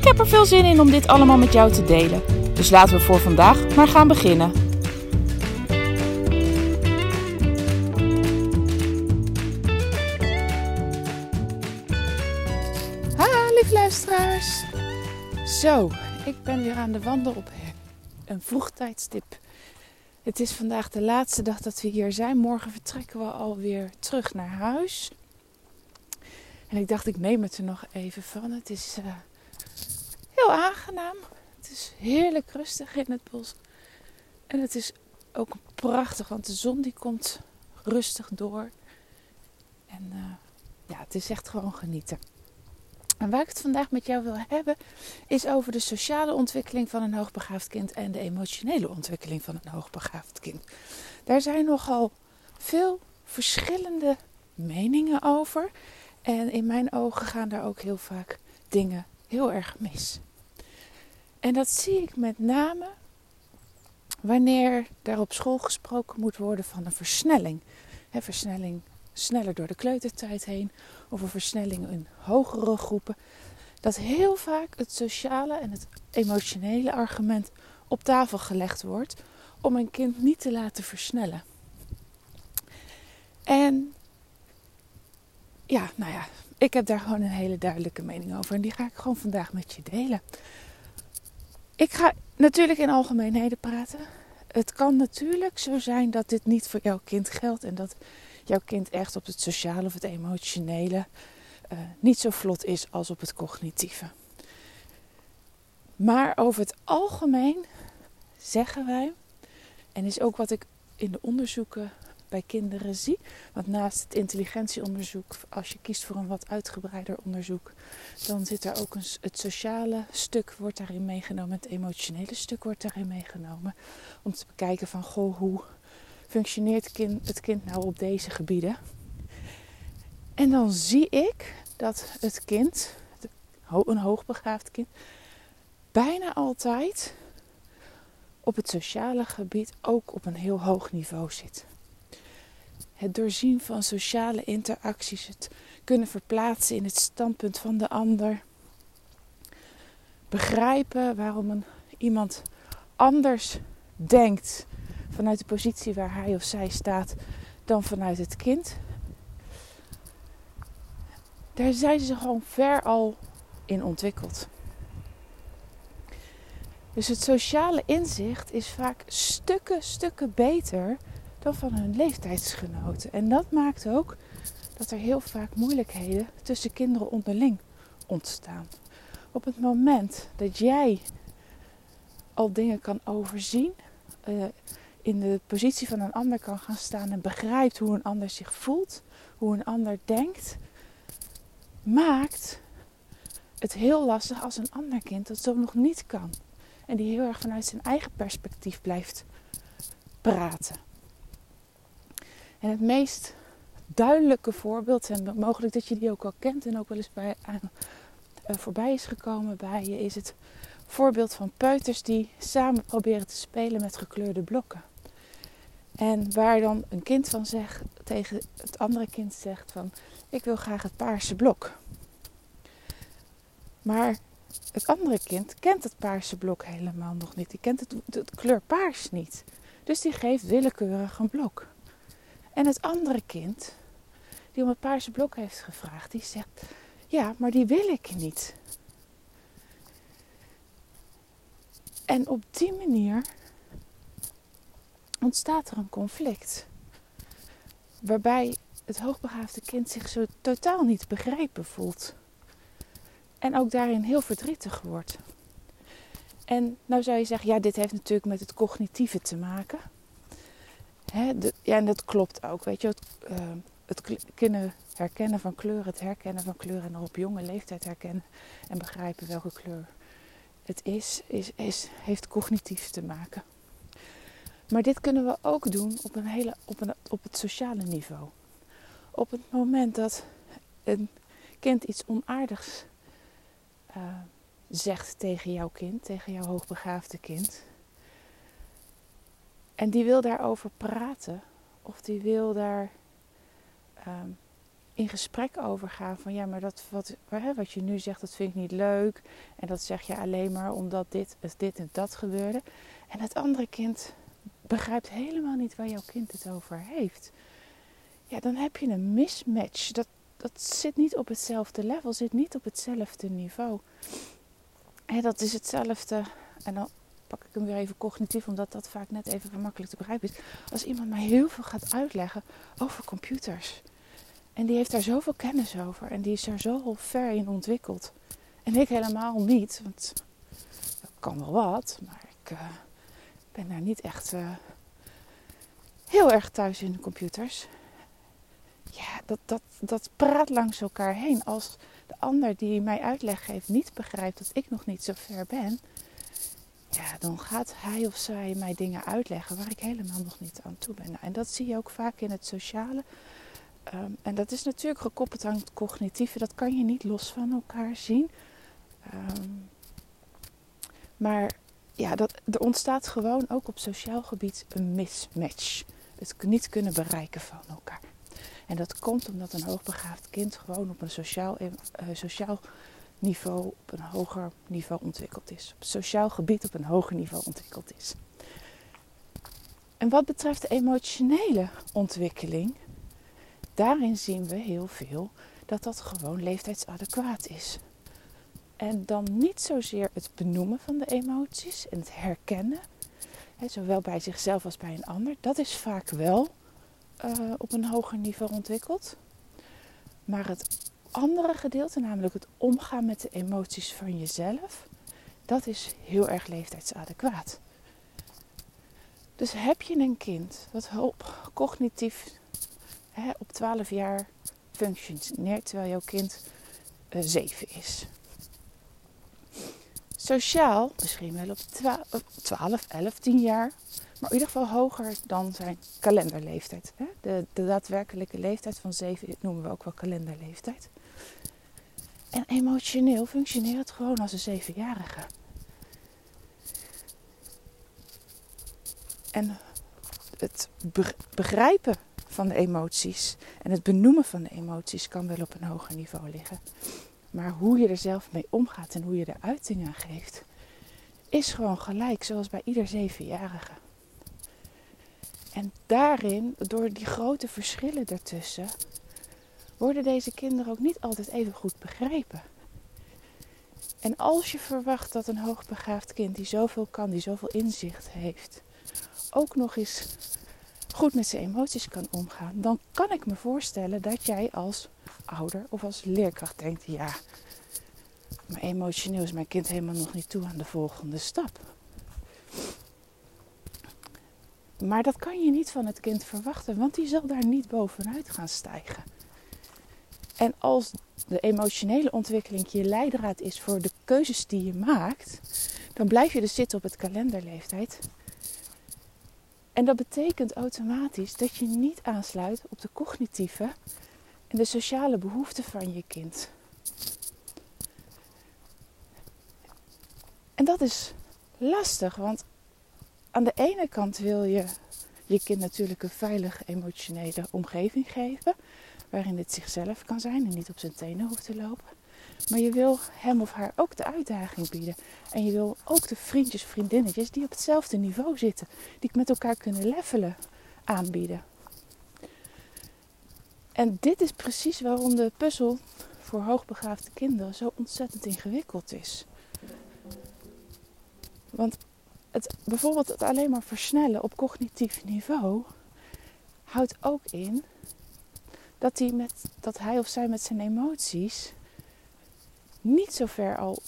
Ik heb er veel zin in om dit allemaal met jou te delen. Dus laten we voor vandaag maar gaan beginnen. Ha, lieve luisteraars. Zo, ik ben weer aan de wandel op een vroegtijdstip. Het is vandaag de laatste dag dat we hier zijn. Morgen vertrekken we alweer terug naar huis. En ik dacht, ik neem het er nog even van. Het is uh, heel aangenaam. Het is heerlijk rustig in het bos. En het is ook prachtig, want de zon die komt rustig door. En uh, ja, het is echt gewoon genieten. En waar ik het vandaag met jou wil hebben, is over de sociale ontwikkeling van een hoogbegaafd kind en de emotionele ontwikkeling van een hoogbegaafd kind. Daar zijn nogal veel verschillende meningen over. En in mijn ogen gaan daar ook heel vaak dingen heel erg mis. En dat zie ik met name wanneer daar op school gesproken moet worden van een versnelling. He, versnelling sneller door de kleutertijd heen of een versnelling in hogere groepen. Dat heel vaak het sociale en het emotionele argument op tafel gelegd wordt om een kind niet te laten versnellen. En ja, nou ja, ik heb daar gewoon een hele duidelijke mening over en die ga ik gewoon vandaag met je delen. Ik ga natuurlijk in algemeenheden praten. Het kan natuurlijk zo zijn dat dit niet voor jouw kind geldt en dat jouw kind echt op het sociale of het emotionele uh, niet zo vlot is als op het cognitieve. Maar over het algemeen zeggen wij, en is ook wat ik in de onderzoeken bij kinderen zie. Want naast het intelligentieonderzoek, als je kiest voor een wat uitgebreider onderzoek, dan zit er ook een, het sociale stuk wordt daarin meegenomen, het emotionele stuk wordt daarin meegenomen. Om te bekijken van goh, hoe functioneert het kind nou op deze gebieden? En dan zie ik dat het kind, een hoogbegaafd kind, bijna altijd op het sociale gebied ook op een heel hoog niveau zit. Het doorzien van sociale interacties, het kunnen verplaatsen in het standpunt van de ander, begrijpen waarom een, iemand anders denkt vanuit de positie waar hij of zij staat dan vanuit het kind. Daar zijn ze gewoon ver al in ontwikkeld. Dus het sociale inzicht is vaak stukken, stukken beter dan van hun leeftijdsgenoten. En dat maakt ook dat er heel vaak moeilijkheden tussen kinderen onderling ontstaan. Op het moment dat jij al dingen kan overzien, uh, in de positie van een ander kan gaan staan en begrijpt hoe een ander zich voelt, hoe een ander denkt, maakt het heel lastig als een ander kind dat zo nog niet kan. En die heel erg vanuit zijn eigen perspectief blijft praten. En het meest duidelijke voorbeeld, en mogelijk dat je die ook al kent en ook wel eens bij, aan, uh, voorbij is gekomen bij je, is het voorbeeld van peuters die samen proberen te spelen met gekleurde blokken. En waar dan een kind van zegt tegen het andere kind zegt van ik wil graag het paarse blok. Maar het andere kind kent het paarse blok helemaal nog niet. Die kent het, het kleur paars niet. Dus die geeft willekeurig een blok. En het andere kind, die om het paarse blok heeft gevraagd, die zegt: Ja, maar die wil ik niet. En op die manier ontstaat er een conflict. Waarbij het hoogbegaafde kind zich zo totaal niet begrepen voelt. En ook daarin heel verdrietig wordt. En nou zou je zeggen, ja, dit heeft natuurlijk met het cognitieve te maken. Hè, ja, en dat klopt ook. Weet je, het, uh, het kunnen herkennen van kleur, het herkennen van kleur en op jonge leeftijd herkennen en begrijpen welke kleur het is, is, is heeft cognitief te maken. Maar dit kunnen we ook doen op, een hele, op, een, op het sociale niveau. Op het moment dat een kind iets onaardigs uh, zegt tegen jouw kind, tegen jouw hoogbegaafde kind. En die wil daarover praten, of die wil daar um, in gesprek over gaan van ja, maar dat wat, wat je nu zegt, dat vind ik niet leuk. En dat zeg je alleen maar omdat dit, dit en dat gebeurde. En het andere kind begrijpt helemaal niet waar jouw kind het over heeft. Ja, dan heb je een mismatch. Dat, dat zit niet op hetzelfde level, zit niet op hetzelfde niveau. En dat is hetzelfde. En dan pak ik hem weer even cognitief, omdat dat vaak net even gemakkelijk te begrijpen is. Als iemand mij heel veel gaat uitleggen over computers. En die heeft daar zoveel kennis over. En die is er zo ver in ontwikkeld. En ik helemaal niet. Want dat kan wel wat. Maar ik uh, ben daar niet echt uh, heel erg thuis in de computers. Ja, dat, dat, dat praat langs elkaar heen. Als de ander die mij uitleg geeft niet begrijpt dat ik nog niet zo ver ben. Ja, dan gaat hij of zij mij dingen uitleggen waar ik helemaal nog niet aan toe ben. Nou, en dat zie je ook vaak in het sociale. Um, en dat is natuurlijk gekoppeld aan het cognitieve. Dat kan je niet los van elkaar zien. Um, maar ja, dat, er ontstaat gewoon ook op sociaal gebied een mismatch. Het niet kunnen bereiken van elkaar. En dat komt omdat een hoogbegaafd kind gewoon op een sociaal, uh, sociaal niveau op een hoger niveau ontwikkeld is. Op sociaal gebied op een hoger niveau ontwikkeld is. En wat betreft de emotionele ontwikkeling, daarin zien we heel veel dat dat gewoon leeftijdsadequaat is. En dan niet zozeer het benoemen van de emoties en het herkennen, hè, zowel bij zichzelf als bij een ander, dat is vaak wel uh, op een hoger niveau ontwikkeld. Maar het andere gedeelte, namelijk het omgaan met de emoties van jezelf, dat is heel erg leeftijdsadequaat. Dus heb je een kind dat op cognitief hè, op 12 jaar functioneert, terwijl jouw kind uh, 7 is. Sociaal misschien wel op 12, 11, 10 jaar, maar in ieder geval hoger dan zijn kalenderleeftijd. Hè? De, de daadwerkelijke leeftijd van 7 noemen we ook wel kalenderleeftijd. En emotioneel functioneert het gewoon als een zevenjarige. En het begrijpen van de emoties en het benoemen van de emoties kan wel op een hoger niveau liggen. Maar hoe je er zelf mee omgaat en hoe je er uiting aan geeft, is gewoon gelijk, zoals bij ieder zevenjarige. En daarin, door die grote verschillen daartussen, worden deze kinderen ook niet altijd even goed begrepen. En als je verwacht dat een hoogbegaafd kind die zoveel kan, die zoveel inzicht heeft, ook nog eens goed met zijn emoties kan omgaan, dan kan ik me voorstellen dat jij als ouder of als leerkracht denkt: ja, maar emotioneel is mijn kind helemaal nog niet toe aan de volgende stap. Maar dat kan je niet van het kind verwachten, want die zal daar niet bovenuit gaan stijgen. En als de emotionele ontwikkeling je leidraad is voor de keuzes die je maakt, dan blijf je dus zitten op het kalenderleeftijd. En dat betekent automatisch dat je niet aansluit op de cognitieve en de sociale behoeften van je kind. En dat is lastig, want aan de ene kant wil je je kind natuurlijk een veilige emotionele omgeving geven, waarin het zichzelf kan zijn en niet op zijn tenen hoeft te lopen. Maar je wil hem of haar ook de uitdaging bieden. En je wil ook de vriendjes, vriendinnetjes die op hetzelfde niveau zitten, die met elkaar kunnen levelen, aanbieden. En dit is precies waarom de puzzel voor hoogbegaafde kinderen zo ontzettend ingewikkeld is. Want het, bijvoorbeeld het alleen maar versnellen op cognitief niveau houdt ook in dat hij, met, dat hij of zij met zijn emoties niet zo ver al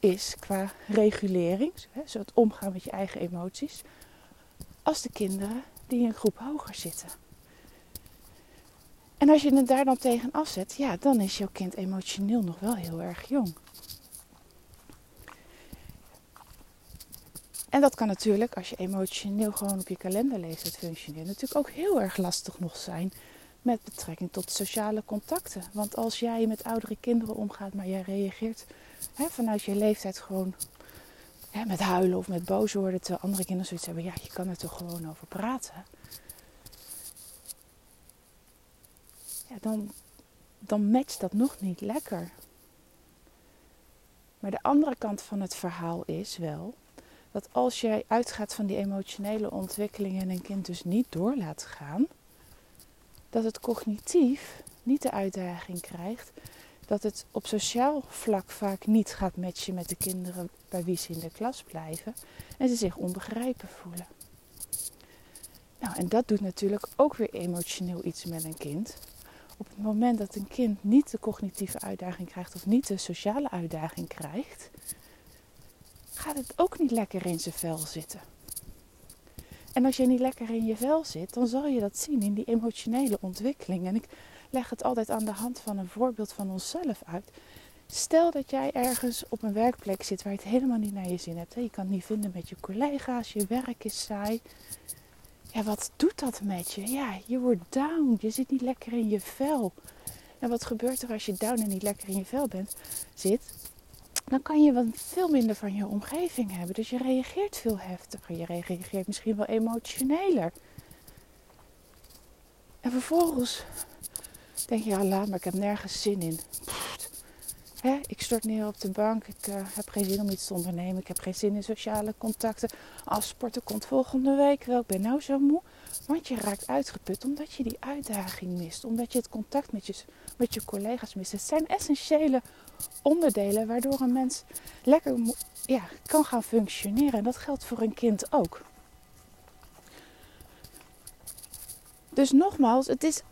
is qua regulering, zo het omgaan met je eigen emoties, als de kinderen die in een groep hoger zitten. En als je het daar dan tegen afzet, ja, dan is jouw kind emotioneel nog wel heel erg jong. En dat kan natuurlijk, als je emotioneel gewoon op je kalenderleeftijd functioneert, natuurlijk ook heel erg lastig nog zijn met betrekking tot sociale contacten. Want als jij met oudere kinderen omgaat, maar jij reageert hè, vanuit je leeftijd gewoon hè, met huilen of met boos worden, terwijl andere kinderen zoiets hebben, ja, je kan er toch gewoon over praten. Ja, dan, dan matcht dat nog niet lekker. Maar de andere kant van het verhaal is wel dat als jij uitgaat van die emotionele ontwikkelingen en een kind dus niet door laat gaan, dat het cognitief niet de uitdaging krijgt, dat het op sociaal vlak vaak niet gaat matchen met de kinderen bij wie ze in de klas blijven en ze zich onbegrepen voelen. Nou, en dat doet natuurlijk ook weer emotioneel iets met een kind. Op het moment dat een kind niet de cognitieve uitdaging krijgt of niet de sociale uitdaging krijgt, gaat het ook niet lekker in zijn vel zitten. En als je niet lekker in je vel zit, dan zal je dat zien in die emotionele ontwikkeling. En ik leg het altijd aan de hand van een voorbeeld van onszelf uit. Stel dat jij ergens op een werkplek zit waar je het helemaal niet naar je zin hebt. Je kan het niet vinden met je collega's, je werk is saai. Ja, wat doet dat met je? Ja, je wordt down, je zit niet lekker in je vel. En wat gebeurt er als je down en niet lekker in je vel bent, zit? Dan kan je wat veel minder van je omgeving hebben. Dus je reageert veel heftiger. Je reageert misschien wel emotioneler. En vervolgens denk je, ja laat maar, ik heb nergens zin in. ik stort neer op de bank. Ik uh, heb geen zin om iets te ondernemen. Ik heb geen zin in sociale contacten. Afsporten komt volgende week wel. Ik ben nou zo moe. Want je raakt uitgeput omdat je die uitdaging mist. Omdat je het contact met je, met je collega's mist. Het zijn essentiële onderdelen waardoor een mens lekker ja, kan gaan functioneren. En dat geldt voor een kind ook. Dus nogmaals, het is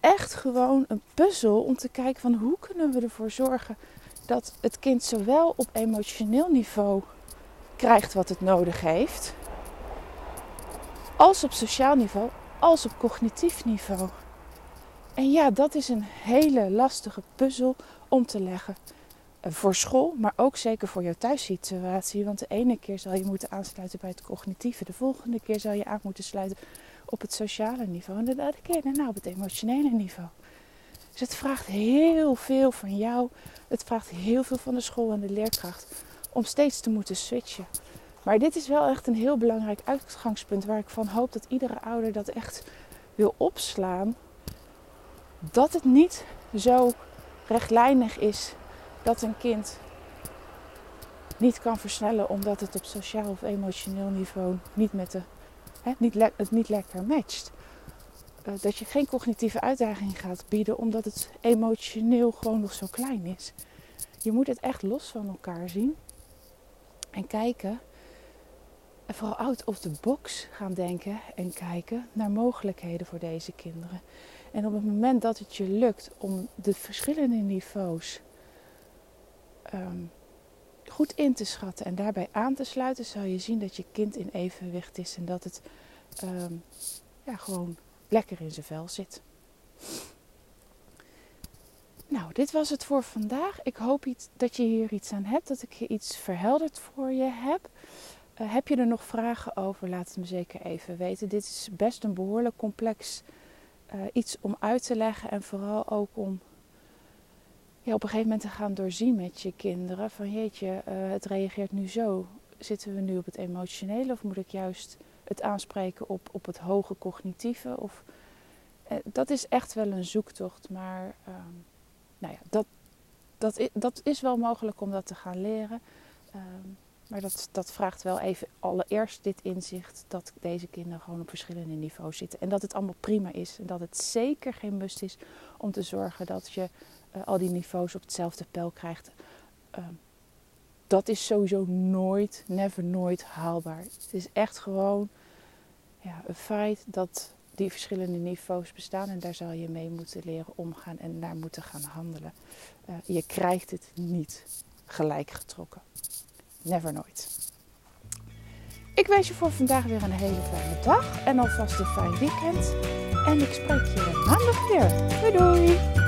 echt gewoon een puzzel om te kijken van hoe kunnen we ervoor zorgen dat het kind zowel op emotioneel niveau krijgt wat het nodig heeft, als op sociaal niveau, als op cognitief niveau. En ja, dat is een hele lastige puzzel om te leggen. Eh, voor school, maar ook zeker voor jouw thuissituatie. Want de ene keer zal je moeten aansluiten bij het cognitieve, de volgende keer zal je aan moeten sluiten op het sociale niveau en de derde keer daarna op het emotionele niveau. Dus het vraagt heel veel van jou, het vraagt heel veel van de school en de leerkracht om steeds te moeten switchen. Maar dit is wel echt een heel belangrijk uitgangspunt waar ik van hoop dat iedere ouder dat echt wil opslaan. Dat het niet zo rechtlijnig is dat een kind niet kan versnellen omdat het op sociaal of emotioneel niveau niet met de, hè, niet het niet lekker matcht. Uh, dat je geen cognitieve uitdaging gaat bieden omdat het emotioneel gewoon nog zo klein is. Je moet het echt los van elkaar zien en kijken. En vooral out of the box gaan denken en kijken naar mogelijkheden voor deze kinderen. En op het moment dat het je lukt om de verschillende niveaus Ehm, goed in te schatten en daarbij aan te sluiten, zal je zien dat je kind in evenwicht is en dat het ehm, ja, gewoon lekker in zijn vel zit. Nou, dit was het voor vandaag. Ik hoop iets, dat je hier iets aan hebt, dat ik je iets verhelderd voor je heb. Uh, heb je er nog vragen over? Laat het me zeker even weten. Dit is best een behoorlijk complex uh, iets om uit te leggen en vooral ook om op een gegeven moment te gaan doorzien met je kinderen. Van jeetje, uh, het reageert nu zo. Zitten we nu op het emotionele of moet ik juist het aanspreken op, op het hoge cognitieve? Of, uh, dat is echt wel een zoektocht. Maar uh, nou ja, dat, dat, is, dat is wel mogelijk om dat te gaan leren. Ehm, maar dat, dat vraagt wel even allereerst dit inzicht dat deze kinderen gewoon op verschillende niveaus zitten. En dat het allemaal prima is. En dat het zeker geen must is om te zorgen dat je uh, al die niveaus op hetzelfde pijl krijgt. Uh, dat is sowieso nooit, never nooit haalbaar. Het is echt gewoon ja, een feit dat die verschillende niveaus bestaan en daar zal je mee moeten leren omgaan en naar moeten gaan handelen. Uh, je krijgt het niet gelijk getrokken. Never nooit. Ik wens je voor vandaag weer een hele fijne dag en alvast een fijn weekend. En ik spreek je maandag weer. Doei doei!